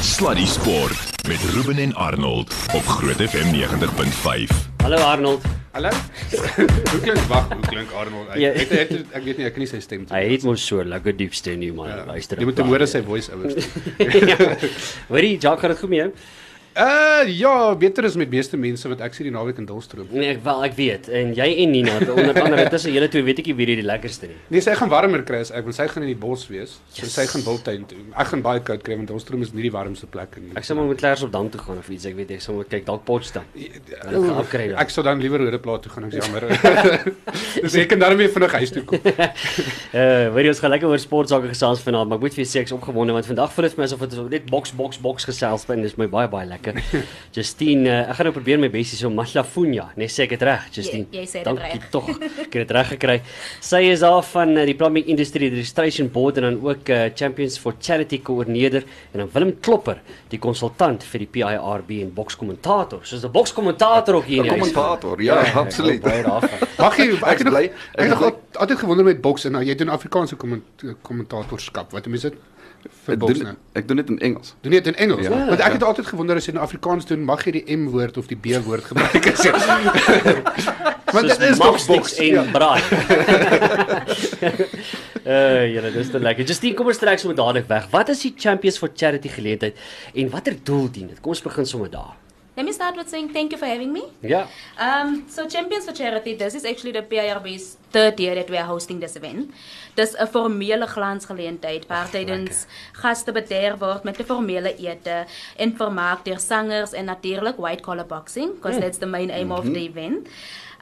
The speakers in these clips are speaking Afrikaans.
Sluddy Sport met Ruben en Arnold op Groot FM 90.5. Hallo Arnold. Hallo. hoe klink wag, hoe klink Arnold? Ek, Ja. ek, ek, ek, ek weet nie, ek kan nie sy stem Hy het mos so lekker diep stem nie man. Ja, Luister. Jy moet hom hoor as sy voice ouers. Hoorie, Jacques, gaan dit goed met jou? Uh ja, beter is met meeste mense wat ek sien die naweek in Dullstroom. Nee, ek wel ek weet. En jy en Nina, onder andere tussen julle twee weet ek nie wie die lekkerste nie. Nee, sy gaan warmer kry as ek, want sy gaan in die bos wees. So yes. sy gaan wildtuin toe. Ek gaan baie koud kry want Dullstroom is nie die warmste plek in nie. Ek sal maar met Klers op dam toe gaan of iets. Ek weet ek sal maar kyk dalk Potsdam. Hulle gaan afkry dan. Ek sou dan liewer Hoëdeplaat toe gaan, ek's jammer. Dis ek kan daarmee vinnig huis toe kom. Uh, weet jy ons gaan lekker oor sportsake gesels vanaand, maar ek moet vir jou sê ek's opgewonde want vandag voel dit vir my asof dit net boks boks boks gesels en dis my baie baie lekker. Justine, uh, ek gaan nou probeer my bes hier so Mahlafunya, nee sê ek dit reg, Justine. Jy- jy sê dit Dankie reg. tog. Ek het dit reg gekry. Sy is daar van uh, die Plumbing Industry Registration Board en dan ook uh, Champions for Charity koördineerder en dan Willem Klopper, die konsultant vir die PIRB en bokskommentator. Soos 'n bokskommentator ook hier in die huis. Kommentator, ja, absoluut. Baie daarvan. Wag jy, ek nog bly. ek het is altyd gewonder met boks en nou jy doen Afrikaanse komment- kommentatorskap. Wat mense dit vir Ek doen ek doen dit in Engels. Doen dit in Engels? Ja. Want ek het altyd gewonder as jy in Afrikaans doen, mag jy die M woord of die B woord gebruik as jy. Want dit is nog boks. en Ja. braai. uh, julle, dis te lekker. Justine, kom ons trek sommer dadelik weg. Wat is die Champions for Charity geleentheid en watter doel dien dit? Kom ons begin sommer daar. Let me start with saying thank you for having me. Yeah. Um, so Champions for Charity, this is actually the PIRB's third year that we are hosting this event. Dis 'n formele glansgeleentheid waar tydens gaste bederf word met 'n formele ete en vermaak deur sangers en natuurlik white collar boxing because that's the main aim of the event.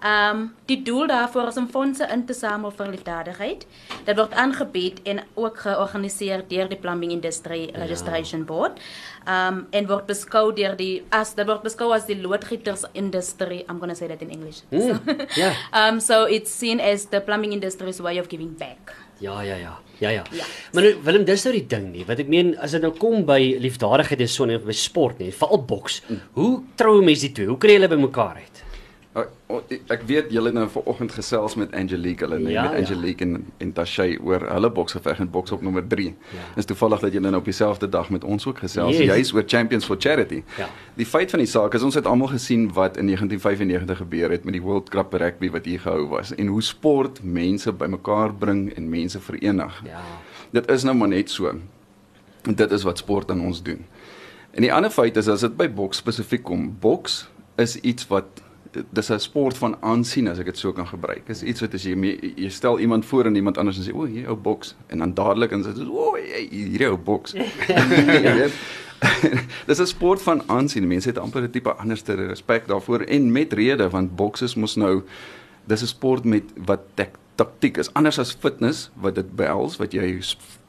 Um die doel daarvoor is om fondse in te samel vir liefdadigheid. Dit word aangebied en ook georganiseer deur die Plumbing Industry Registration Board. Um en word beskou deur die as dit word beskou as die loodgieters industry. I'm going to say that in English. Mm, ja. Um so it's seen as the plumbing industry's way of giving back. Ja, ja, ja. Ja, ja. Ja. Maar nou, Willem, dis nou die ding nie. Wat ek meen, as dit nou kom by liefdadigheid en so en by sport nie, veral boks. Hoe trou mense die twee? Hoe kry hulle by mekaar uit? Uh, o- Ek weet julle nou vanoggend gesels met Angelique, hulle nee, Ja, met ja. Angelique en en Tashay oor hulle boksgeveg en boks op nommer 3. Ja. Dis toevallig dat julle nou op dieselfde dag met ons ook gesels, Yes. juis oor Champions for Charity. Ja. Die feit van die saak is ons het almal gesien wat in 1995 gebeur het met die World Cup rugby wat hier gehou was en hoe sport mense bymekaar bring en mense verenig. Ja. Dit is nou maar net so. En dit is wat sport aan ons doen. En die ander feit is as dit by boks spesifiek kom, boks is iets wat dis 'n sport van aansien as ek dit so kan gebruik. Is iets wat as jy jy stel iemand voor en iemand anders en sê o, hier ou boks en dan dadelik en sê o, hey, hier ou boks. Jy weet. dis 'n sport van aansien. Mense het amper 'n tipe anderste respek daarvoor en met rede want boks is mos nou dis 'n sport met wat taktiek is anders as fitness wat dit behels wat jy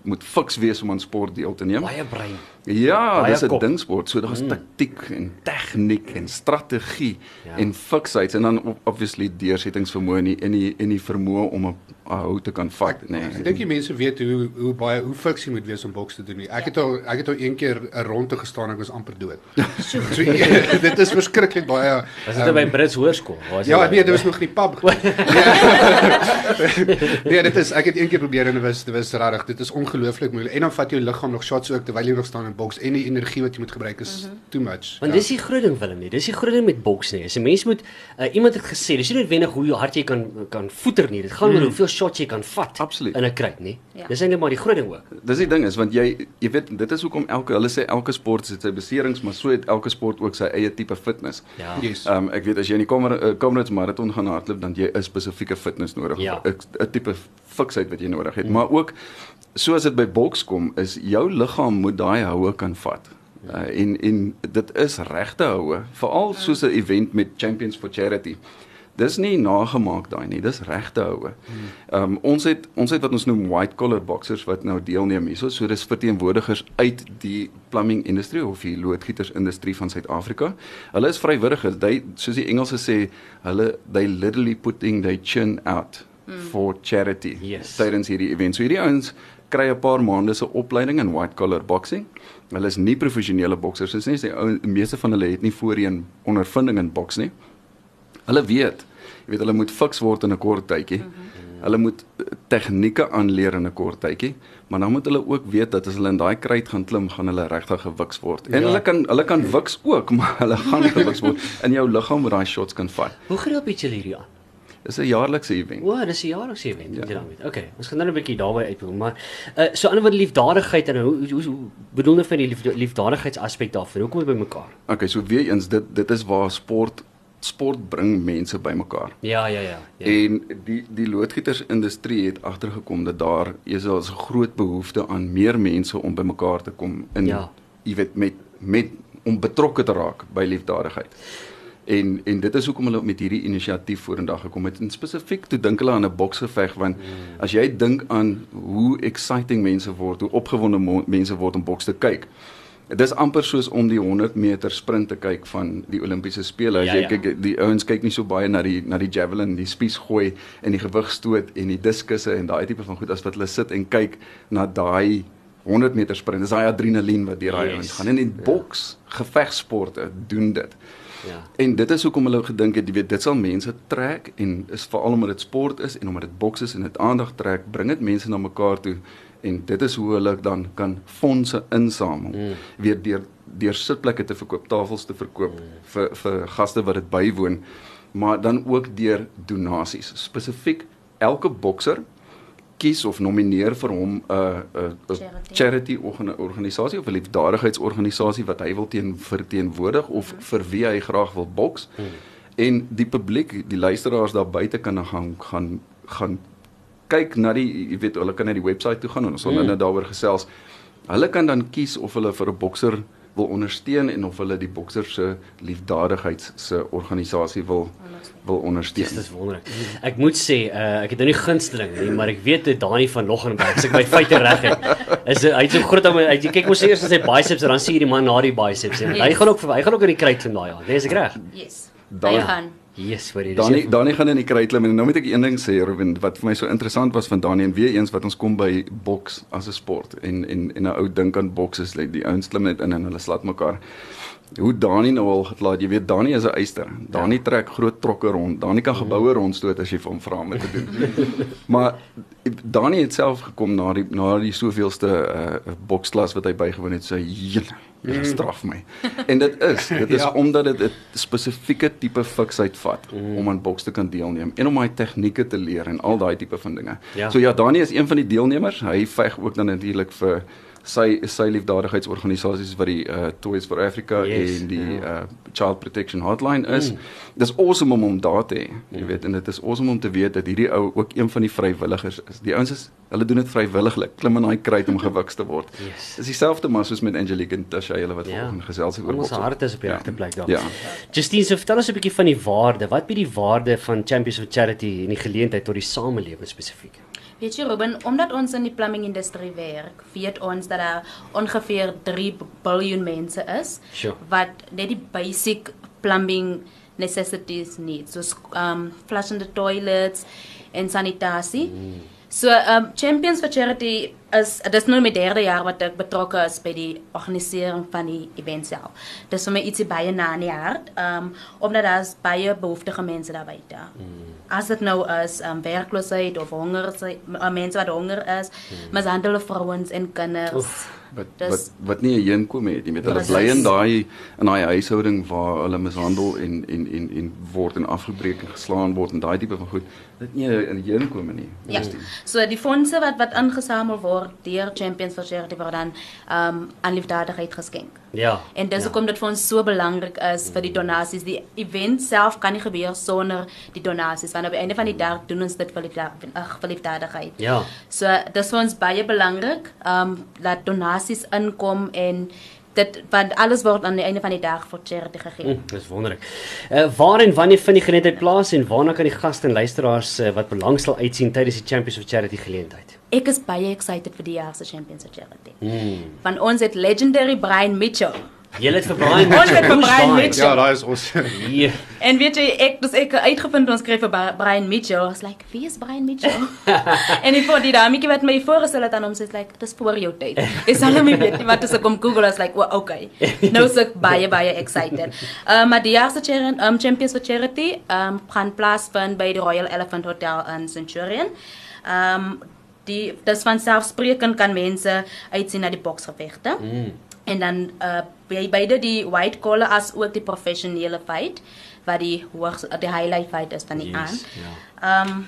moet fiks wees om aan sport deel te neem. Baie brein. Ja, Baie dis 'n kop. dingsport. So daar's Mm. taktiek en tegniek en strategie Ja. en fiksheid en dan ob- obviously deursettingsvermoë en die en die en die vermoë om 'n hou te kan vat, nee. Ek dink die mense weet hoe hoe baie hoe fiks jy moet wees om boks te doen nie. Ek het al ek het al een keer 'n ronde gestaan en ek was amper dood. so dit is verskriklik baie Was dit um, by Brits Hoërskool? Was Ja, dit- nee, dit was nog in die pub. nee, dit is ek het een keer probeer en dit was dit was regtig, dit is ongelooflik moeilik. En dan vat jou liggaam nog shots ook terwyl jy nog staan in boks en die energie wat jy moet gebruik is mm -hmm. too much. Want Ja. dis die groot ding Willem nie. Dis die groot ding met boks nie. As 'n mens moet uh, iemand het gesê, dis nie noodwendig hoe hard jy kan kan voeter nie. Dit gaan oor hoeveel shots jy kan vat Absoluut. in 'n kruit, nie? Ja. Dis eintlik maar die groot ding ook. Dis die ding is want jy jy weet dit is hoekom elke hulle sê elke sport het sy beserings, maar so het elke sport ook sy eie tipe fitness. Ja. Yes. Ehm um, ek weet as jy in die Kamer uh, Comrades marathon gaan hardloop dan jy 'n spesifieke fitness nodig, Ja. 'n 'n tipe fiksheid wat jy nodig het, mm. maar ook soos dit by boks kom is jou liggaam moet daai houe kan vat. Uh, en en dit is regte houe, veral soos 'n event met Champions for Charity. Dis nie nagemaak daai nie, dis regte houe. Ehm um, ons het ons het wat ons noem white collar boxers wat nou deelneem hierso. So dis verteenwoordigers uit die plumbing industrie of die loodgieters industrie van Suid-Afrika. Hulle is vrywilligers. They soos die Engelse sê, hulle they literally putting their chin out mm. for charity Yes. tydens hierdie event. So hierdie ouens kry 'n paar maande se opleiding in white collar boxing. Hulle is nie professionele boksers nie. Die ou meeste van hulle het nie voorheen ondervinding in boks nie. Hulle weet, jy weet hulle moet fiks word in 'n kort tydjie. Mm -hmm. Hulle moet eh, tegnieke aanleer in 'n kort tydjie, maar dan moet hulle ook weet dat as hulle in daai kruit gaan klim, gaan hulle regtig gewiks word. En Ja. hulle kan hulle kan wiks ook, maar hulle gaan gewiks word in jou liggaam wat daai shots kan vat. Hoe gereeld bied julle hierdie aan? Dis 'n jaarlikse event. O, dis 'n jaarlikse event, ja. jy weet. Okay, ons gaan nou 'n bietjie daarby uitkom, maar uh so ander woorde liefdadigheid en hoe hoe, hoe bedoel jy van die lief, liefdadigheidsaspek daarvan? Hoe kom jy by mekaar? Okay, so weer eens dit dit is waar sport sport bring mense bymekaar. Ja, ja, ja. ja. En die die loodgietersindustrie het agtergekom dat daar is 'n groot behoefte aan meer mense om bymekaar te kom in Ja. jy weet met met om betrokke te raak by liefdadigheid. En en dit is hoekom hulle met hierdie inisiatief vorendag gekom het. En spesifiek toe dink hulle aan 'n boksgeveg want mm. as jy dink aan hoe exciting mense word, hoe opgewonde mense word om boks te kyk. Dit is amper soos om die 100 meter sprint te kyk van die Olimpiese spele. As Ja, jy ja. kyk die ouens kyk nie so baie na die na die javelin, die spies gooi en die gewigstoot en die diskusse en daai tipe van goed as wat hulle sit en kyk na daai 100 meter sprint. Dis daai adrenalien wat deur daai Yes. ouens gaan. En in boks, gevegsporte doen dit. Ja. En dit is hoekom hulle gedink het, jy weet, dit sal mense trek en is veral omdat dit sport is en omdat dit boks is en dit aandag trek, bring dit mense na mekaar toe en dit is hoe hulle dan kan fondse insamel. Mm. Weer deur deur sitplekke te verkoop, tafels te verkoop mm. vir vir gaste wat dit bywoon, maar dan ook deur donasies. Spesifiek elke bokser kies of nomineer vir hom 'n 'n 'n Charity. charity organ- organisasie of 'n liefdadigheidsorganisasie wat hy wil teen verteenwoordig of vir wie hy graag wil boks. Hmm. En die publiek, die luisteraars daar buite kan gaan gaan gaan kyk na die jy weet hulle kan na die webwerf toe gaan en ons sal Hmm. nou daaroor gesels. Hulle kan dan kies of hulle vir 'n bokser wil ondersteun en of hulle die bokser se liefdadigheids se organisasie wil wil ondersteun. Dis dis wonderlik. Ek moet sê, uh, ek het nou nie gunsteling nie, maar ek weet dit Dani van Loggenberg, as ek my feite reg het. Is hy so groot om hy jy kyk mos eers na sy biceps en dan sien jy die man na die biceps. En hy Yes. gaan ook hy gaan ook in die kruit van daai aan. Dis ek reg. Yes. Dan- Hy gaan. Yes, vir die Dani Dani gaan in die kry klim en nou moet ek een ding sê Ruben wat vir my so interessant was van Dani en weer eens wat ons kom by boks as 'n sport en en en 'n ou dink aan boks is like die ouens klim net in en hulle slat mekaar. Hoe Dani nou al geklaat, jy weet Dani is 'n eyster. Dani ja. trek groot trokke rond. Dani kan geboue rondstoot as jy vir hom vra om dit te doen. maar Dani het self gekom na die na die soveelste uh, boksklas wat hy bygewoon het, sê jene, jy straf my. en dit is, dit is Ja. omdat dit 'n spesifieke tipe fiksheid vat mm. om aan boks te kan deelneem en om daai tegnieke te leer en al daai tipe van dinge. Ja. So ja, Dani is een van die deelnemers. Hy veg ook dan natuurlik vir sy sy liefdadigheidsorganisasies wat die uh, Toys for Africa Yes, en die ja. uh, Child Protection Hotline is. Mm. Dis awesome om hom daar te hê. Jy weet en dit is awesome om te weet dat hierdie ou ook een van die vrywilligers is. Die ouens is hulle doen dit vrywilliglik. Klim in daai kruit om gewiks te word. Yes. Dis dieselfde maar soos met Angelique en Tasha hulle wat Ja. volgende gesels het oor Ons hart is op die Ja. regte plek daar. Ja. Justine, so vertel ons 'n bietjie van die waarde. Wat bied die waarde van Champions of Charity en die geleentheid tot die samelewing spesifiek? Weet jy Ruben, omdat ons in die plumbing industrie werk, weet ons dat daar ongeveer 3 biljoen mense is Sure. wat net die basic plumbing necessities need, soos um flushing the toilets en sanitasie. Mm. So um Champions for Charity is dit is nou my derde jaar wat ek betrokke is by die organisering van die event self. Dis vir my ietsie baie na in die hart, um omdat daar's baie behoeftige mense daar buite. Mm. As dit nou is um werkloosheid of honger, uh, mense wat honger is, mm. mishandelde vrouens en kinders. Wat Dis- wat wat nie 'n heenkom het nie. Weet hulle bly in daai in daai huishouding waar hulle mishandel en en en en word en afgebreek en geslaan word en daai tipe van goed. Dit nie 'n heenkom nie. Ja. So die fondse wat wat ingesamel word deur Champions for Charity word dan um aan liefdadigheid geskenk. Ja. En dis ja. hoekom dit vir ons so belangrik is vir die donasies. Die event self kan nie gebeur sonder die donasies want op die einde van die dag doen ons dit vir liefda- ag, vir liefdadigheid. Ja. So dis vir ons baie belangrik um dat donasies inkom en dit want alles word aan die einde van die dag vir charity gegee. Hm, dis wonderlik. Uh waar en wanneer vind die geleentheid plaas en waarna kan die gaste en luisteraars uh, wat belangstel uitsien tydens die Champions of Charity geleentheid? Ek is baie excited vir die jaar se Champions of Charity. Mm. Van ons het legendary Brian Mitchell Jy het vir Brian Ons het vir Brian Mitchell. Ja, daai is ons. Ja. En weet jy, ek dis ek uitgevind ons skryf vir Bri- Brian Mitchell. Was like, wie is Brian Mitchell? en ek voor die dametjie wat my voorgestel het aan hom sê like, dis voor jou tyd. Ek sal hom nie weet nie wat as ek kom Google as like, well, okay. Nou is ek baie baie excited. Um maar die jaar se charity, um, Champions for Charity um gaan plaasvind by die Royal Elephant Hotel in Centurion. Um die dis van selfspreekend kan mense uitsien na die boksgevegte. Mm. En dan uh by beide die white collar as ook die professionele fight wat die hoogs die highlight fight is van die Yes, aand. ja. Um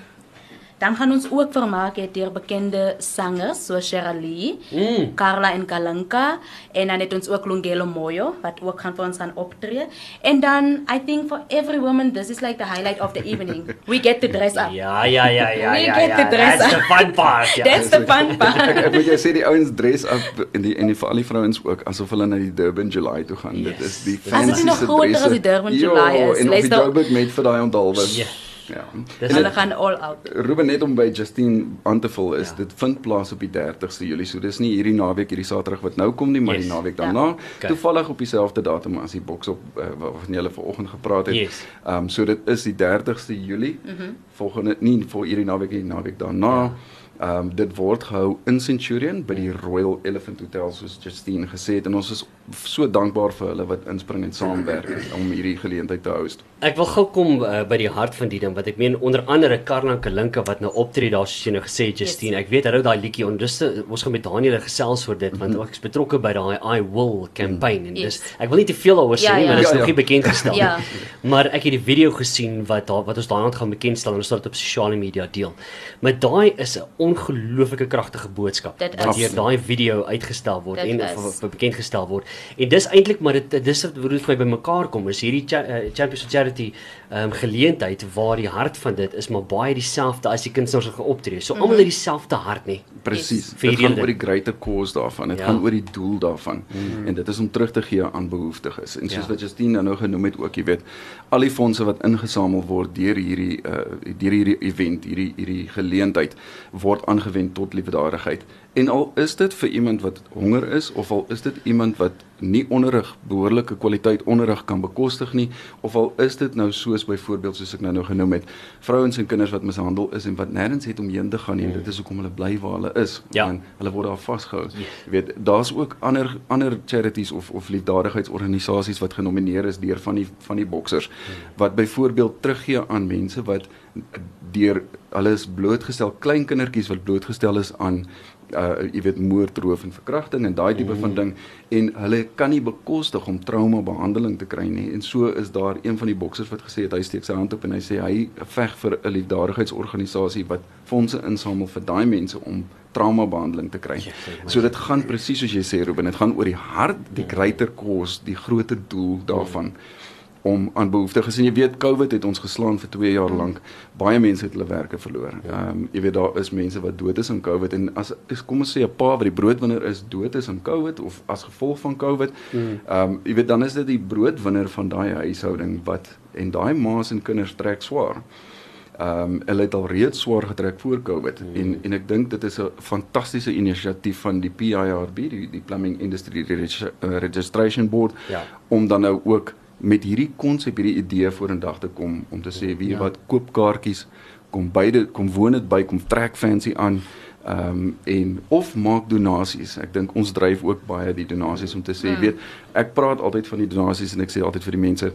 dan gaan ons ook vermaak het deur bekende sangers soos Shirley, Mm. Carla en Kalinka en dan het ons ook Lungelo Moyo wat ook gaan vir ons gaan optree. En dan I think for every woman this is like the highlight of the evening. We get to dress up. Ja, ja, ja, ja, We ja. get ja. the dress That's the up. fun part. Ja. That's the fun Ek part. ek moet jou sê die ouens dress up en die en die vir al die vrouens ook asof hulle na die Durban July toe gaan. Dit Yes. is die As dit nog groter as die. Durban July Jo, is, En of die luister- Joburg met vir daai onthaalwe. Ja. Ja. Dis Hulle gaan all out. Ruben net om by Justine aan te vul is Ja. ja. dit vind plaas op die 30ste Julie. So dis nie hierdie naweek hierdie Saterdag wat nou kom nie, maar Yes. die naweek Ja. daarna. Okay. Okay. Toevallig op dieselfde datum as die boks op uh, waarvan jy vanoggend gepraat het. Yes. Ehm um, so dit is die 30ste Julie. Mm -hmm. Volgende nie vir hierdie naweek nie, die naweek daarna. Ja. Ehm um, dit word gehou in Centurion by die Royal Elephant Hotel soos Justine gesê het en ons is so dankbaar vir hulle wat inspring en saamwerk om hierdie geleentheid te host. Ek wil gou kom uh, by die hart van die ding wat ek meen onder andere Karla Kalinka wat nou optree daar soos jy nou gesê het Justine. Ek weet hy hou daai liedjie onderste ons gaan met Daniel gesels oor dit want ek is betrokke by daai I will campaign en dis ek wil nie te veel daaroor sê Ja, nie, ja. maar dit is Ja, nog ja. nie bekend gestel Ja. nie. Maar ek het die video gesien wat daar wat ons daai aand gaan bekendstel en ons sal dit op sosiale media deel. Maar daai is 'n ongelooflike kragtige boodskap wat deur daai video uitgestel word Dit en of, of bekend gestel word. En dis eintlik maar dit dis wat hoe dit vir my bymekaar kom. Is hierdie cha uh, Champions of Charity um, geleentheid waar die hart van dit is maar baie dieselfde as die kunstenaars wat geoptree. So almal het dieselfde hart nie. Presies. Dit gaan oor die greater cause daarvan. Dit ja. gaan oor die doel daarvan. Mm -hmm. En dit is om terug te gee aan behoeftiges. En soos Ja. wat Justine nou genoem het ook, jy weet, al die fondse wat ingesamel word deur hierdie uh deur hierdie event, hierdie hierdie geleentheid word aangewend tot liefdadigheid. En al is dit vir iemand wat honger is of al is dit iemand wat nie onderrig behoorlike kwaliteit onderrig kan bekostig nie of al is dit nou soos byvoorbeeld soos ek nou nou genoem het vrouens en kinders wat mishandel is en wat nêrens het om heen te gaan nie en dit is hoekom hulle bly waar hulle is Ja. en hulle word daar vasgehou. Yes. Jy weet daar's ook ander ander charities of of liefdadigheidsorganisasies wat genomineer is deur van die van die boksers wat byvoorbeeld teruggee aan mense wat deur hulle is blootgestel klein kindertjies wat blootgestel is aan uh jy weet moord, roof en verkrachting en daai tipe van ding. En hulle kan nie bekostig om trauma behandeling te kry nie. En so is daar een van die boksers wat gesê het hy steek sy hand op en hy sê hy veg vir 'n liefdadigheidsorganisasie wat fondse insamel vir daai mense om trauma behandeling te kry. So dit gaan presies soos jy sê Ruben, dit gaan oor die hart, die greater cause, die groter doel daarvan om aan behoeftiges en jy weet COVID het ons geslaan vir 2 jaar lank. Baie mense het hulle werke verloor. Ehm um, jy weet daar is mense wat dood is aan COVID en as is kom ons sê 'n pa wat die broodwinner is dood is aan COVID of as gevolg van COVID. Ehm um, jy weet dan is dit die broodwinner van daai huishouding wat en daai ma's en kinders trek swaar. Ehm um, hulle het al reeds swaar getrek voor COVID mm. en en ek dink dit is 'n fantastiese inisiatief van die PIRB, die die Plumbing Industry uh, Registration Board Ja. om dan nou ook met hierdie konsep, hierdie idee vorendag te kom om te sê wie Ja. wat koop kaartjies, kom beide kom woon dit by, kom trek fancy aan. Ehm um, en of maak donasies. Ek dink ons dryf ook baie die donasies om te sê, mm. weet, ek praat altyd van die donasies en ek sê altyd vir die mense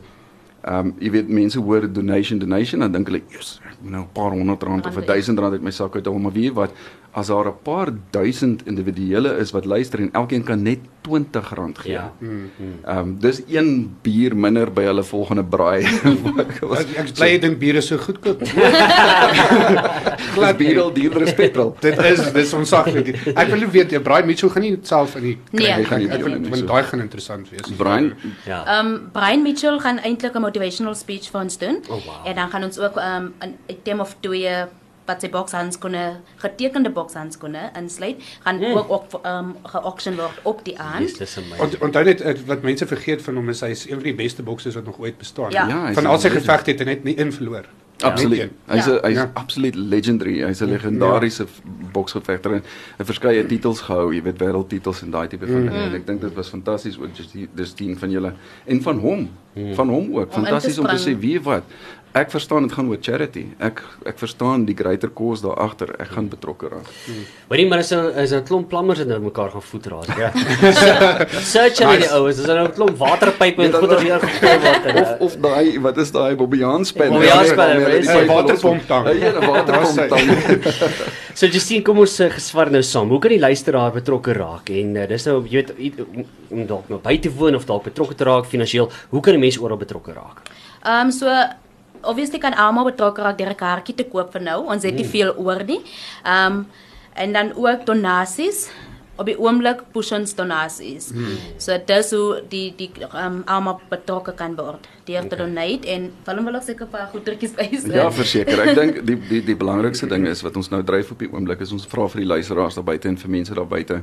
Ehm um, jy weet mense hoor donation donation dan dink hulle, "Jesus, ek moet nou 'n paar honderd rand of 'n Rande, ja. 1000 rand uit my sak uithaal." Maar weet wat? As daar 'n paar duisend individuele is wat luister en elkeen kan net R20 gee. Ja. Ehm um, dis een bier minder by hulle volgende braai. Ek ek bly jy dink bier is so goedkoop. glad bier al duurder as petrol. Dit is dis onsaglik. Ek wil net weet, jy Brian Mitchell gaan nie self in die Nee. kry Hy gaan nie Ek wil- want so. daai gaan interessant wees. Brian, Ja. Um Brian Mitchell gaan eintlik 'n motivational speech vir ons doen. Oh, wow. En dan gaan ons ook um 'n item of twee wat sy bokshandskoene, getekende bokshandskoene insluit, gaan Mm. ook ook um ge-auction word op die aand. Yes. Want onthou net eh, wat mense vergeet van hom is hy is een van die beste boksers wat nog ooit bestaan. Ja. Ja, van al sy gevegte het hy net nie een verloor. Absoluut. Net Hy's. 'n hy's Ja. absoluut legendary. Hy's 'n legendariese ja. boksgevegter en hy verskeie titels gehou, jy weet wêreldtitels en daai tipe van dinge. En ek dink dit was fantasties ook just die dis dien van julle en van hom. Van hom ook. Fantasties om te sê wie wat. Ek verstaan dit gaan oor charity. Ek ek verstaan die greater cause daar agter. Ek gaan betrokke raak. Hoorie, maar is 'n is 'n klomp plammers wat nou mekaar gaan voet raas, ja. Search hulle die oues, is nou 'n klomp waterpype en Ja, goeder dat- hier gegooi word en Of of daai wat is daai? Bobbejaanspan, Ja, maar ja, dis die een waterpomptang. Ja, 'n waterpomptang. So Justine, kom ons uh, gesvar nou saam. Hoe kan die luisteraar betrokke raak? En uh, dis nou jy weet om dalk nou by te woon of dalk betrokke te raak finansiëel. Hoe kan 'n mens oral betrokke raak? Ehm um, so obviously kan almal betrokke raak deur 'n kaartjie te koop vir nou. Ons het nie veel oor nie. Ehm um, en dan ook donasies. Op die oomblik push ons donasies. Hmm. So dis hoe die die um, almal betrokke kan word. Deur te donate en hulle wil ook seker 'n paar goedertjies wys. Ja, verseker. Ek dink die die die belangrikste ding is wat ons nou dryf op die oomblik is ons vra vir die luisteraars daar buite en vir mense daar buite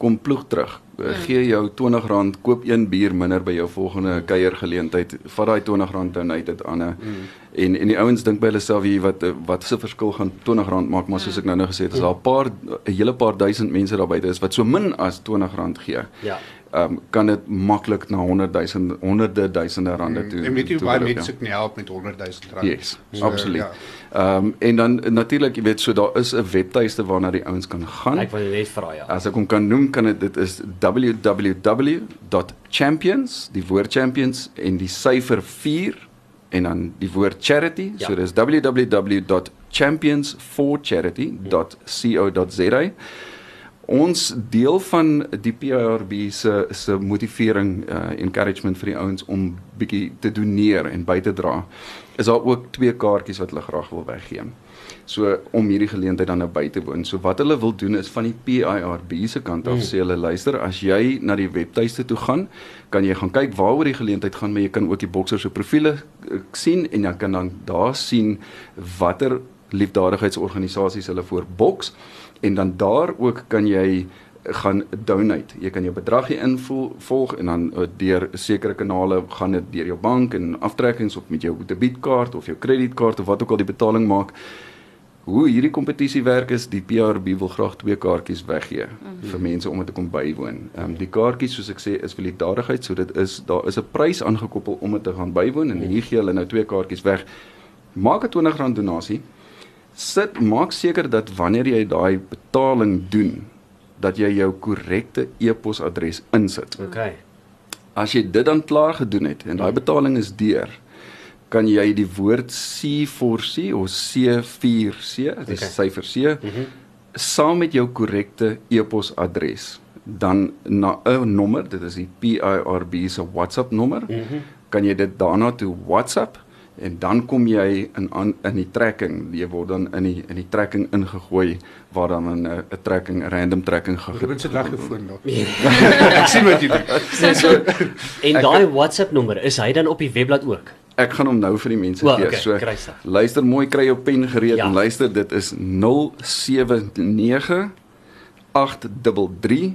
kom ploeg terug. Mm. Gee jou R20, koop een bier minder by jou volgende kuiergeleentheid. Vat daai R20 donate dit aan 'n mm. en en die ouens dink by hulle self hier wat wat se verskil gaan R20 maak, maar soos ek nou nou gesê het, is daar 'n paar 'n hele paar duisend mense daar buite is wat so min as R20 gee. Ja. Ehm um, kan dit maklik na 100 000 honderde duisende rande toe. En weet jy baie beroep, mense ja. kan help met 100 000 rand. Yes, So, absoluut. ja. Ehm um, en dan natuurlik, jy weet, so daar is 'n webtuiste waarna die ouens kan gaan. Ek wil net vra ja. As ek hom kan noem, kan dit dit is www.champions, die woord champions en die syfer 4 en dan die woord charity. Ja. So dis www.championsforcharity.co.za. Ons deel van die PRB se se motivering uh encouragement vir die ouens om bietjie te doneer en by te dra. Is daar ook twee kaartjies wat hulle graag wil weggee. So om hierdie geleentheid dan nou by te woon. So wat hulle wil doen is van die PIRB se kant af sê hulle luister as jy na die webtuiste toe gaan, kan jy gaan kyk waaroor die geleentheid gaan, maar jy kan ook die boksers se profile uh, sien en jy kan dan daar sien watter liefdadigheidsorganisasies hulle voor boks en dan daar ook kan jy gaan donate. Jy kan jou bedrag hier invul volg en dan uh, deur sekere kanale gaan dit deur jou bank en aftrekkings of met jou debietkaart of jou kredietkaart of wat ook al die betaling maak. Hoe hierdie kompetisie werk is die PRB wil graag twee kaartjies weggee mm -hmm. vir mense om dit te kom bywoon. Ehm um, die kaartjies soos ek sê is vir liefdadigheid, so dit is daar is 'n prys aangekoppel om dit te gaan bywoon en hier gee hulle nou twee kaartjies weg. Maak 'n R20 donasie. Sit maak seker dat wanneer jy daai betaling doen dat jy jou korrekte e-posadres insit. Okay. As jy dit dan klaar gedoen het en daai betaling is deur, kan jy die woord C4C of C4C, die Okay. okay. syfer C, mm -hmm. saam met jou korrekte e-posadres dan na 'n nommer, dit is die PIRB se WhatsApp nommer, mm -hmm. kan jy dit daarna toe WhatsApp en dan kom jy in aan in die tracking jy word dan in die in die tracking ingegooi waar dan 'n 'n tracking 'n random tracking Ruben ge se lag gefoon daar. Ek sien wat jy doen. En daai WhatsApp nommer, is hy dan op die webblad ook? Ek gaan hom nou vir die mense Wel, gee. okay, so sy. luister mooi, kry jou pen gereed Ja. en luister, dit is 079 833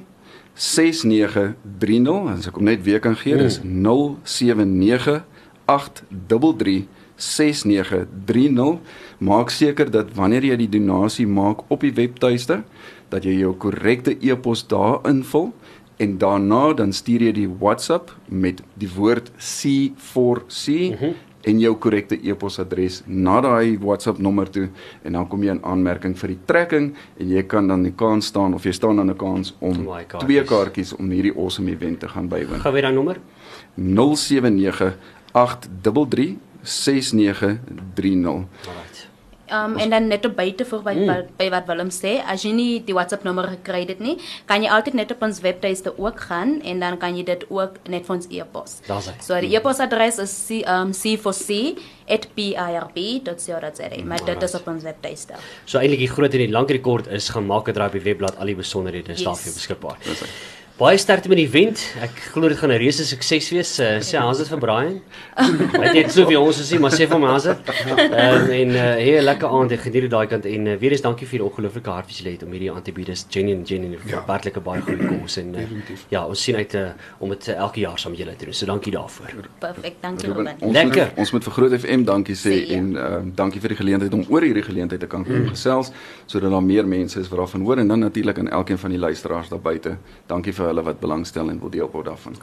6930. As ek hom net weer kan gee, dis 079 833 6930. Maak seker dat wanneer jy die donasie maak op die webtuiste, dat jy jou korrekte e-pos daar invul en daarna dan stuur jy die WhatsApp met die woord C4C mm -hmm. en jou korrekte e-posadres na daai WhatsApp nommer toe en dan kom jy in aanmerking vir die trekking en jy kan dan die kans staan of jy staan dan 'n kans om daai kaartjies. twee kaartjies om hierdie awesome event te gaan bywoon. Gou weer daai nommer. 079 833 6930. Alright. Um, en dan net op buite vir by, Mm. by, by wat Willem sê, as jy nie die WhatsApp nommer gekry het dit nie, kan jy altyd net op ons webtuiste ook gaan en dan kan jy dit ook net vir ons e-pos. So die e-posadres is c um, c4c@pirb.co.za, maar dit is op ons webtuiste. So eintlik die groot en die lang rekord is gaan maak dit daar op die webblad al die besonderhede is daar Yes. vir jou beskikbaar. Baie sterkte met die event. Ek glo dit gaan 'n reuse sukses wees. Uh, sê Hans dit vir Brian. Hy het net soveel ons gesien, maar sê vir my Hans dit. Um, en uh, hey, lekker aand. Ek geniet dit daai kant en uh, weer eens dankie vir die ongelooflike hart wat jy het om hierdie aan te bied. Dis genuine genuine Ja. werklike baie goeie kos en uh, ja, ons sien uit uh, om dit uh, elke jaar saam met julle te doen. So dankie daarvoor. Perfek, dankie Ruben, Ruben. ons Lekker. Moet, ons moet vir Groot FM dankie sê Sê, ja. en uh, dankie vir die geleentheid om oor hierdie geleentheid te kan kom gesels sodat daar meer mense is wat daarvan hoor en dan natuurlik aan elkeen van die luisteraars daar buite. Dankie vir hulle wat belangstel en wil deel word daarvan.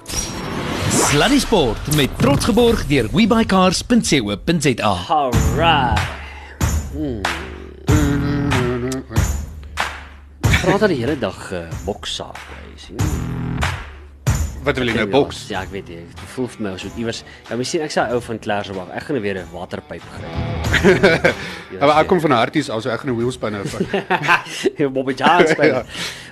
Sluddy Sport met trots geborg deur webycars.co.za. Alright. Hmm. Praat al die hele dag uh, boksaak, jy sien. Wat wil jy nou boks? Ja, ek weet jy, dit voel vir my as wat iewers. Ja, mens sien ek sê ou van Klersbach, ek gaan nou weer 'n waterpyp gryp. Ja, maar ek kom van Harties, also ek gaan 'n wheelspinner vat. Ja, Bobby Jans speel. Ja.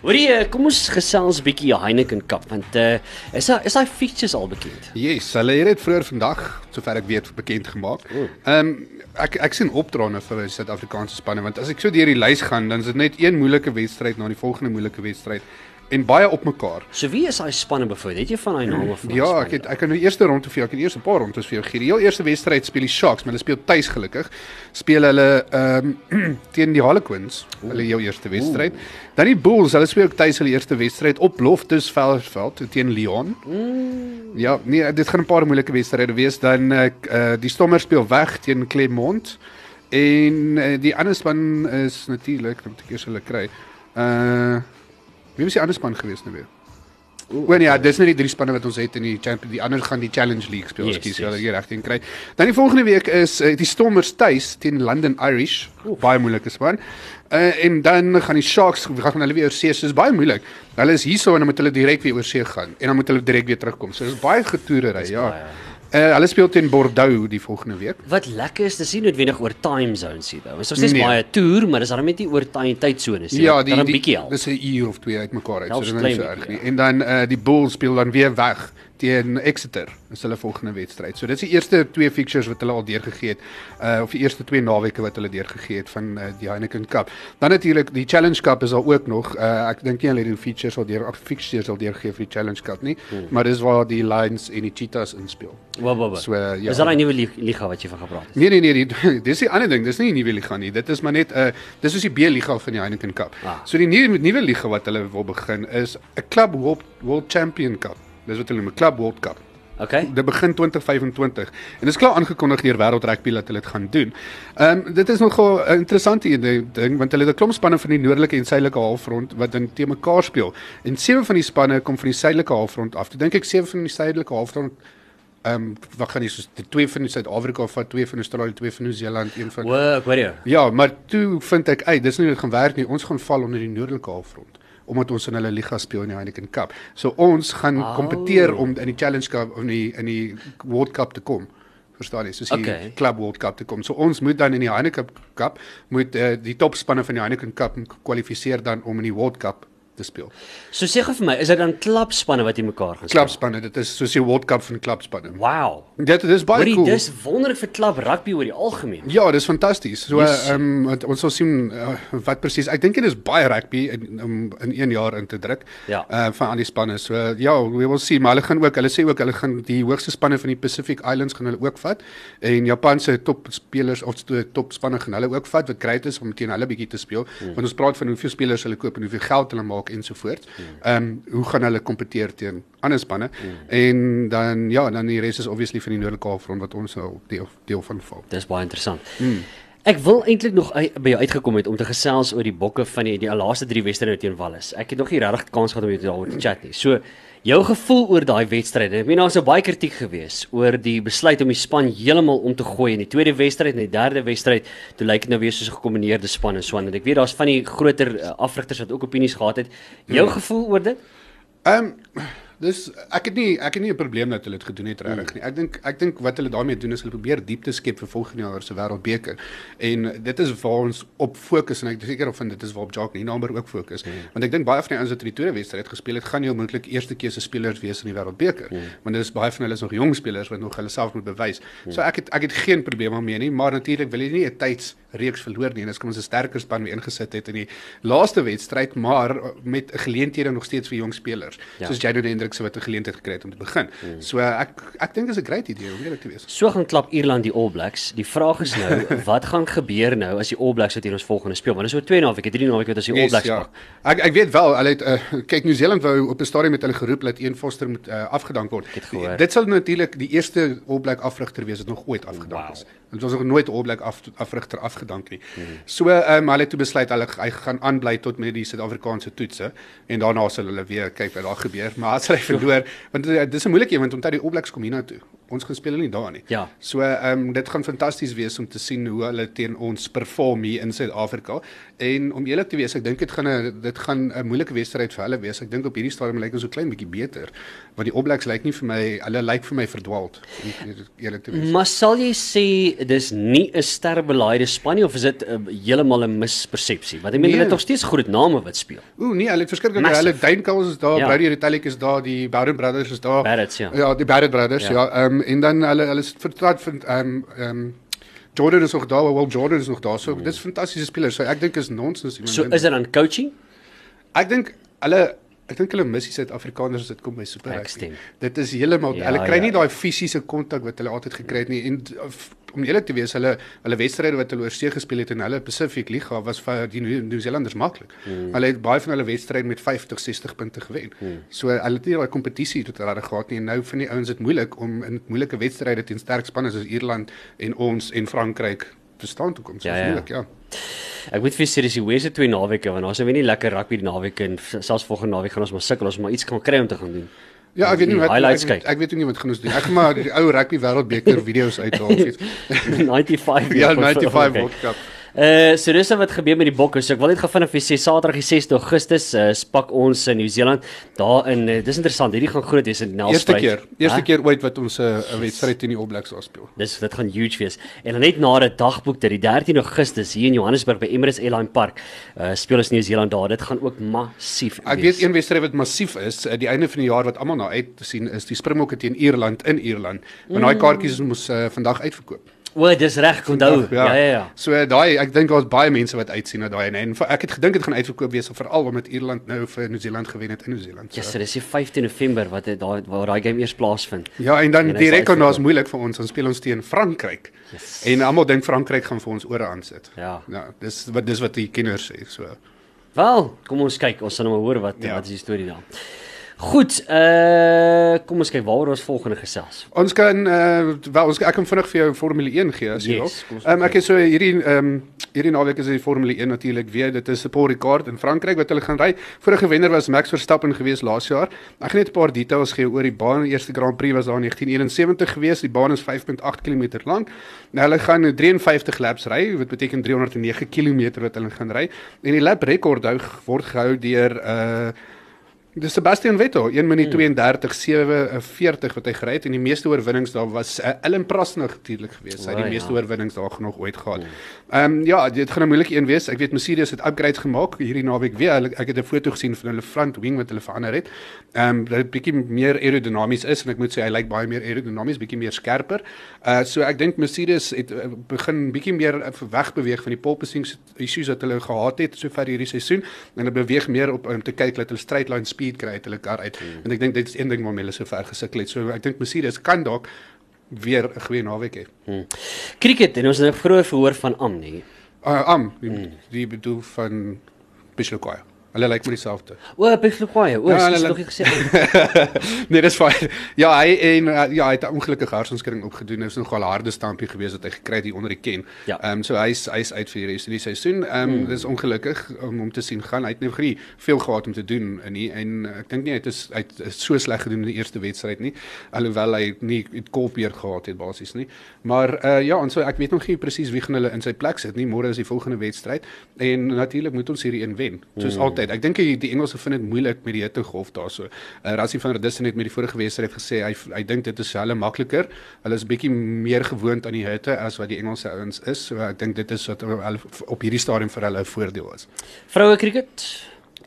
Hoorie, eh, kom ons gesels bietjie Heineken Cup want uh, is daar is daai features al bekend? Yes, hulle het dit vroeër vandag, sover ek weet, bekend gemaak. Ehm um, ek ek sien opdraande vir die Suid-Afrikaanse spanne want as ek so deur die lys gaan, dan is dit net een moeilike wedstryd na die volgende moeilike wedstryd en baie op mekaar. So wie is daai spanne byvoorbeeld? Het jy van daai name van? Ja, ek het ek kan nou die eerste ronde vir jou, ek kan die eerste paar rondes vir jou gee. Die heel eerste wedstryd speel die Sharks, maar hulle speel tuis gelukkig. Speel hulle ehm um, teen die Harlequins, hulle heel eerste wedstryd. Dan die Bulls, hulle speel ook tuis hulle eerste wedstryd op Loftus Veldveld teen Lyon. Ja, nee, dit gaan 'n paar moeilike wedstryde wees. Dan eh uh, die Stormers speel weg teen Clermont. En uh, die ander span is natuurlik, moet ek eers hulle kry. Uh wie was die ander span gewees nou weer? O nee, ja, dis nie die drie spanne wat ons het in die champion, die ander gaan die Challenge League speel, Yes, ekskuus, yes. yes, yes. jy reg teen kry. Dan die volgende week is uh, die Stormers tuis teen London Irish, baie moeilike span. Uh, en dan gaan die Sharks gaan hulle weer oor see, so dis baie moeilik. Hulle is hierso en dan moet hulle direk weer oor see gaan en dan moet hulle direk weer terugkom. So dis baie getoerery, ja. baie. Uh, hulle speel teen Bordeaux die volgende week. Wat lekker is, dis nie noodwendig oor time zones hier nou. Ons is steeds Nee. baie toer, maar dis net nie oor time tydsones nie. Ja, die, dan 'n bietjie help. dis 'n uur of twee uitmekaar uit. So dit is nie so erg nie. En dan uh, die Bulls speel dan weer weg teen Exeter. Dis hulle volgende wedstryd. So dit is die eerste twee fixtures wat hulle al deurgegee het. Uh of die eerste twee naweke wat hulle deurgegee het van uh, die Heineken Cup. Dan natuurlik die Challenge Cup is al ook nog. Uh ek dink nie hulle het die features al deur fixtures al deurgegee vir die Challenge Cup nie, hmm. maar dis waar die Lions en die Cheetahs inspel. Wa wa wa. So, uh, ja. Is dat daai nuwe li- liga wat jy van gepraat het? Nee nee nee, die, dis die ander ding, dis nie die nuwe liga nie. Dit is maar net 'n uh, dis is die B-liga van die Heineken Cup. Ah. So die nuwe nuwe liga wat hulle wil begin is 'n Club World, World Champion Cup. Dis wat hulle noem 'n Club World Cup. Okay. Dit begin 2025 en dit is klaar aangekondig deur Wêreld Rugby dat hulle dit gaan doen. Ehm um, dit is nogal 'n interessante ding want hulle het 'n klomp spanne van die noordelike en suidelike halfrond wat dan te mekaar speel. En sewe van die spanne kom van die suidelike halfrond af. Toe dink ek sewe van die suidelike halfrond ehm um, wat gaan nie soos die twee van Suid-Afrika vat, twee van Australië, twee van Nieu-Seeland, een van O, ek hoor jou. Ja, maar toe vind ek uit, dis nie dit gaan werk nie. Ons gaan val onder die noordelike halfrond omdat ons in hulle liga speel in die Heineken Cup. So ons gaan Oh. kompeteer om in die Challenge Cup of in die in die World Cup te kom. Verstaan jy? Soos die okay. Club World Cup te kom. So ons moet dan in die Heineken Cup moet uh, die topspanne van die Heineken Cup kwalifiseer dan om in die World Cup te speel. So sê gou vir my, is dit dan klubspanne wat hier mekaar gaan speel? Klubspanne, dit is soos die World Cup van klubspanne. Wow. Dit dis baie Hoorie, cool. dis wonderlik vir klub rugby oor die algemeen. Ja, dis fantasties. So Yes. ehm um, ons sal sien uh, wat presies. Ek dink dit is baie rugby in om in 1 jaar in te druk. Ja. Uh van al die spanne. So uh, ja, we will see, maar hulle gaan ook, hulle sê ook hulle gaan die hoogste spanne van die Pacific Islands gaan hulle ook vat en Japan se top spelers of top spanne gaan hulle ook vat wat great is om teen hulle bietjie te speel. Hmm. Want ons praat van hoeveel spelers hulle koop en hoeveel geld hulle maak ensovoorts. Ehm um, hoe gaan hulle kompeteer teen ander spanne? Hmm. En dan ja, dan die res is obviously van die noordelike halfrond wat ons nou deel deel van val. Dis baie interessant. Hmm. Ek wil eintlik nog uit, by jou uitgekom het om te gesels oor die bokke van die die laaste 3 wedstryde teen Wallis. Ek het nog nie regtig kans gehad om jou daaroor te chat nie. So jou gevoel oor daai wedstryde. Ek meen daar's so baie kritiek gewees oor die besluit om die span heeltemal om te gooi in die tweede wedstryd en die derde wedstryd. Toe lyk dit nou weer soos 'n gekombineerde span en so aan. En ek weet daar's van die groter uh, afrigters wat ook opinies gehad het. Jou Hmm. gevoel oor dit? Ehm um, dis ek het nie ek het nie 'n probleem dat hulle dit gedoen het regtig nie. Ek dink ek dink wat hulle daarmee doen is hulle probeer diepte skep vir volgende jaar se wêreldbeker. En dit is waar ons op fokus en ek is seker of dit is waarop Jacques Nienaber ook fokus. Mm. Want ek dink baie van die ouens wat in die tweede wedstryd gespeel het, gaan nie onmoontlik eerste keuse spelers wees in die wêreldbeker. Mm. Want dit is baie van hulle is nog jong spelers wat nog hulle self moet bewys. Mm. So ek het ek het geen probleem daarmee nie, maar natuurlik wil jy nie 'n tydsreeks verloor nie. En as kom ons 'n sterker span weer ingesit het in die laaste wedstryd, maar met geleenthede nog steeds vir jong spelers. Ja. Soos Jadon Hendrik se wat 'n geleentheid gekry het om te begin. Mm. So ek ek dink dis 'n great idee om eerlik te wees. So gaan klap Ierland die All Blacks. Die vraag is nou, wat gaan gebeur nou as die All Blacks wat hier ons volgende speel? Want dis oor 2 naweke, 3 naweke wat as die All Blacks ja. pak. Ek ek weet wel, hulle het uh, kyk New Zealand wou op 'n stadium met hulle geroep dat een Foster moet uh, afgedank word. Dit sal natuurlik die eerste All Black afrigter wees wat nog ooit afgedank Wow. is. Dit was nog nooit All Black af, afrigter afgedank nie. Hmm. So ehm um, hulle het toe besluit hulle hy gaan aanbly tot met die Suid-Afrikaanse toetse en daarna sal hulle weer kyk wat daar gebeur. Maar as hy verloor, want uh, dis 'n moeilike een want onthou die All Blacks kom hiernatoe. Ons gaan speel nie daar nie. Ja. So ehm um, dit gaan fantasties wees om te sien hoe hulle teen ons perform hier in Suid-Afrika. En om eerlik te wees, ek dink dit gaan 'n dit gaan 'n moeilike wedstryd vir hulle wees. Ek dink op hierdie stadium lyk ons so klein bietjie beter. Want die All Blacks lyk nie vir my, hulle lyk vir my verdwaald. om Eerlik te wees. Maar sal jy sê dis nie 'n sterrebelaaide span nie of is dit uh, heeltemal 'n mispersepsie? Want ek meen Nee. hulle het nog steeds groot name wat speel. Ooh nee, hulle het. Massive. Hulle Duinkels is daar, Ja. ja. Brady Retallick is daar, die Barrett Brothers is daar. Barretts, ja. Ja, die Barrett Brothers, Ja. ja. Ehm um, en dan hulle hulle is vertraat van ehm ehm Jordan is nog daar, wel Jordan is nog daar. So dis fantastiese spelers. So ek dink is nonsens iemand. So is dit dan coaching? Ek dink hulle ek dink hulle missie Suid-Afrikaners as dit kom by Super Rugby. Dit is heeltemal Ja, ja, hulle kry ja. nie daai fisiese kontak wat hulle altyd gekry het nie en f- om eerlik te wees hulle hulle wedstryde wat hulle oorsee gespeel het in hulle Pacific Liga was vir die New New maklik. Hmm. Hulle het baie van hulle wedstryde met 50, 60 punte gewen. Hmm. So hulle het nie daai kompetisie tot hulle gehad nie en nou vind die ouens dit moeilik om in moeilike wedstryde teen sterk spanne soos Ierland en ons en Frankryk te staan toe kom. So Ja, ja, moeilik, ja. Ek moet vir julle sê dis die Wese twee naweke want ons het weer nie lekker rugby die naweek en selfs volgende naweek gaan ons maar sukkel ons maar iets kan kry om te gaan doen. Ja, ek weet nie wat ek, kyk. ek weet ook nie wat gaan ons doen. Ek gaan maar die ou rugby wêreldbeker video's uithaal of iets. 95 Ja, weer voor- 95 voor- World Cup. Uh so dis nou wat gebeur met die bokke. So ek wil net gou vinnig vir sê Saterdag die 6de Augustus uh spak ons in Nieu-Seeland daar in uh, dis interessant. Hierdie gaan groot wees in Nelspruit. Eerste keer, eerste Hæ? keer ooit wat ons 'n uh, wedstryd teen die All Blacks daar speel. Dis dit gaan huge wees. En dan net na dit dagboek dit die 13 Augustus hier in Johannesburg by Emirates Airline Park. Uh speel ons Nieu-Seeland daar. Dit gaan ook massief Ek weet een wedstryd wat massief is, uh, die einde van die jaar wat almal na uit te sien is die Springbokke teen Ierland in Ierland. Want daai kaartjies moes uh, vandag uitverkoop. O, dis reg, onthou. Ja, ja, ja. So uh, daai ek dink daar's baie mense wat uitsien na daai en, en ek het gedink dit gaan uitverkoop wees veral omdat Ierland nou vir Nieu-Seeland gewen het in Nieu-Seeland. Ja, so dis die 15 November wat dit daai waar daai game eers plaasvind. Ja, en dan En die is rekord nou is moeilik vir ons. Ons speel ons teen Frankryk. Yes. En almal dink Frankryk gaan vir ons ore aansit. Ja. Ja, dis wat dis wat die kinders sê, so. Wel, kom ons kyk, ons sal nou hoor wat Ja. wat is die storie daar. Goed, uh kom ons kyk waaroor ons volgende gesels. Ons kan uh wel ons ek kan vinnig vir jou Formule 1 gee as jy Yes, wil. ons Ehm um, ek het so hierdie ehm um, hierdie naweek is die Formule 1 natuurlik weer. Dit is Paul Ricard in Frankryk wat hulle gaan ry. Vorige wenner was Max Verstappen gewees laas jaar. Ek gaan net 'n paar details gee oor die baan. Die eerste Grand Prix was daar in 1971 gewees. Die baan is 5.8 km lank. Nou hulle gaan 53 laps ry, wat beteken 309 km wat hulle gaan ry. En die lap rekord hou word gehou deur uh Dis Sebastian Vettel, 1 minuut 32 47 wat hy gery het en die meeste oorwinnings daar was uh, Ellen Prost natuurlik geweest. Hy het die meeste ja. oorwinnings daar nog ooit gehad. Ehm um, ja, dit gaan 'n moeilike een wees. Ek weet Mercedes het upgrades gemaak hierdie naweek weer. Hulle ek het 'n foto gesien van hulle front wing wat hulle verander het. Ehm um, dat dit bietjie meer aerodinamies is en ek moet sê hy lyk baie meer aerodinamies, bietjie meer skerper. Uh so ek dink Mercedes het uh, begin bietjie meer uh, wegbeweeg van die pole position issues wat hulle gehad het sover hierdie seisoen en hulle beweeg meer op om te kyk dat hulle straight line speed kry uit hulle kar uit. Hmm. En ek dink dit is een ding waarmee hulle so ver gesukkel het. So ek dink Mercedes kan dalk weer 'n goeie naweek hê. Hmm. Cricket en ons het nou vroeër verhoor van Am nie. Uh am, die, hmm. die bedoel van Bishlokoya. Hulle lyk maar dieselfde. O, Pegloquaai. O, Ja, ja, hulle- is nog nie gesê. nee, dis fyn. Ja, hy en uh, ja, hy het 'n ongelukkige hartsonskering opgedoen. Dit is nogal 'n harde stampie gewees wat hy gekry het hier onder die ken. Ja. Ehm um, so hy's hy's uit vir die res van die seisoen. Ehm um, mm. dis ongelukkig om hom te sien gaan. Hy het nog nie veel gehad om te doen in nie en uh, ek dink nie hy het is hy het so sleg gedoen in die eerste wedstryd nie. Alhoewel hy nie het kolpeer gehad het basies nie. Maar uh, ja, en so ek weet nog nie presies wie gaan hulle in sy plek sit nie. Môre is die volgende wedstryd en natuurlik moet ons hierdie een wen. Soos mm. altyd geleentheid. Ek dink die, die Engelse vind dit moeilik met die hittegolf daarso. Uh, Rassie van der Dussen het met die vorige wedstryd gesê hy hy dink dit is hulle makliker. Hulle is bietjie meer gewoond aan die hitte as wat die Engelse ouens is. So ek dink dit is wat hulle op hierdie stadium vir hulle 'n voordeel is. Vroue cricket.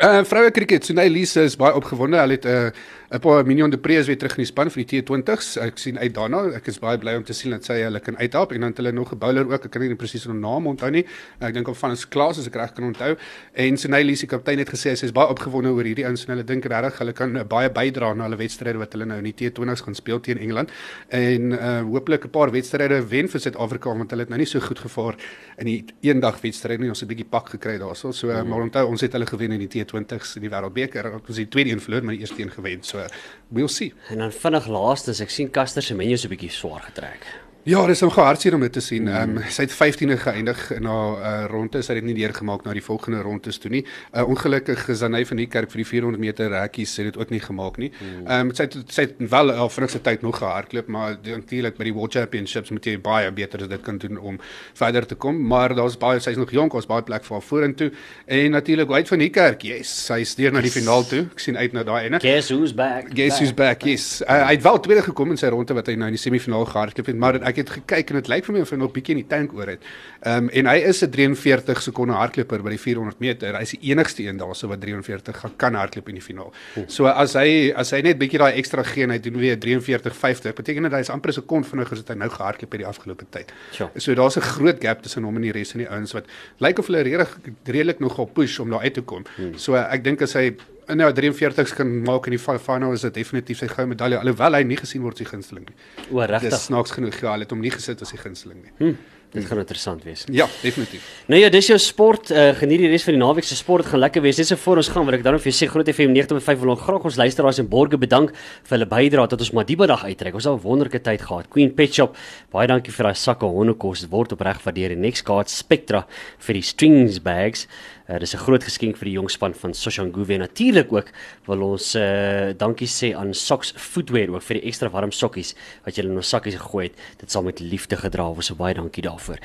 Uh vroue cricket, Sunay Lise is baie opgewonde. Hulle het 'n uh, paar Minion de Pre is weer terug in die span vir die T20s. Ek sien uit daarna. Ek is baie bly om te sien dat sy hulle kan uithelp en dan het hulle nog 'n bowler ook. Ek kan nie presies haar naam onthou nie. Ek dink hom van is Klaas as ek reg kan onthou. En Sunay Lise kaptein het gesê sy is baie opgewonde oor hierdie ouens en hulle dink regtig hulle kan baie bydra aan hulle wedstryde wat hulle nou in die T20s gaan speel teen Engeland. En uh hopelik 'n paar wedstryde wen vir Suid-Afrika want hulle het nou nie so goed gevaar in die eendag wedstryd nie. Ons het 'n bietjie pak gekry daarso. So uh, maar onthou ons het hulle gewen in die T20s in die Wêreldbeker. Ons het die tweede een verloor, maar die eerste een gewen. So we'll see. En dan vinnig laastes, ek sien Caster se menu so 'n bietjie swaar getrek. Ja, dis 'n hartseer om dit te sien. Ehm um, sy het 15de geëindig in haar uh, ronde. Sy het dit nie deurgemaak na die volgende rondes toe nie. Uh, ongelukkig is Zanay van die kerk vir die 400 meter rekkies het dit ook nie gemaak nie. Ehm um, sy het sy het wel al vinnigste tyd nog gehardloop, maar natuurlik by die World Championships moet jy baie beter as dit kan doen om verder te kom. Maar daar's baie sy's nog jonk, ons baie plek vir haar vorentoe. En natuurlik White van die kerk. Yes, sy is deur na die finaal toe. Ek sien uit na daai ene. Guess who's back? Guess who's back? Yes. Uh, hy het wel tweede gekom in sy ronde wat hy nou in die semifinaal gehardloop het, maar ek het gekyk en dit lyk vir my of hy nog bietjie in die tank oor het. Ehm um, en hy is 'n 43 sekonde hardloper by die 400 meter. Hy's die enigste een daarso wat 43 gaan kan hardloop in die finaal. So as hy as hy net bietjie daai ekstra gee en hy doen weer 43.50, beteken dit hy is amper 'n sekond vinniger as wat hy nou gehardloop het die afgelope tyd. Sure. So daar's 'n groot gap tussen hom en die res van die ouens wat lyk of hulle regtig redelik nogal push om daar uit te kom. Hmm. So ek dink as hy en nou 43s kan maak in die fi- final is dit definitief sy goue medalje alhoewel hy nie gesien word as die gunsteling nie. O, regtig. Dis snaaks genoeg ja, hulle het hom nie gesit as die gunsteling nie. Hm, dit gaan interessant wees. Ja, definitief. Nou ja, dis jou sport. Uh, geniet die res van die naweek se sport. Dit gaan lekker wees. Net so voor ons gaan, wil ek dan vir jou sê Groot FM 90.5 wil graag ons luisteraars en borgers bedank vir hulle bydrae tot ons Madiba dag uitreik. Ons het 'n wonderlike tyd gehad. Queen Pet Shop, baie dankie vir daai sakke hondekos. Dit word opreg waardeer. En Nextcard Spectra vir die strings bags. Uh, dis 'n groot geskenk vir die jong span van Soshanguve en natuurlik ook wil ons uh, dankie sê aan Socks Footwear ook vir die ekstra warm sokkies wat julle in ons sakkies gegooi het. Dit sal met liefde gedra word. So baie dankie daarvoor.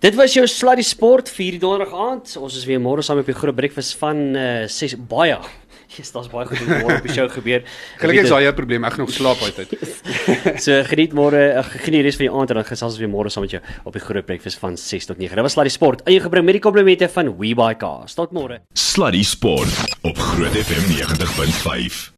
Dit was jou Sluddy Sport vir hierdie donderdag aand. Ons is weer môre saam op die groot breakfast van uh, 6 baie. Jesus, daar's baie goed wat môre op die show gebeur. Gelukkig is daai 'n probleem. Ek gaan nog slaap uit uit. So geniet môre, uh, geniet die res van die aand en dan gesels ons weer môre saam met jou op die groot breakfast van 6 tot 9. Dit was Sluddy Sport. Ingebring met die komplimente van WeBuy Cars. Tot môre. Sluddy Sport op Groot FM 90.5.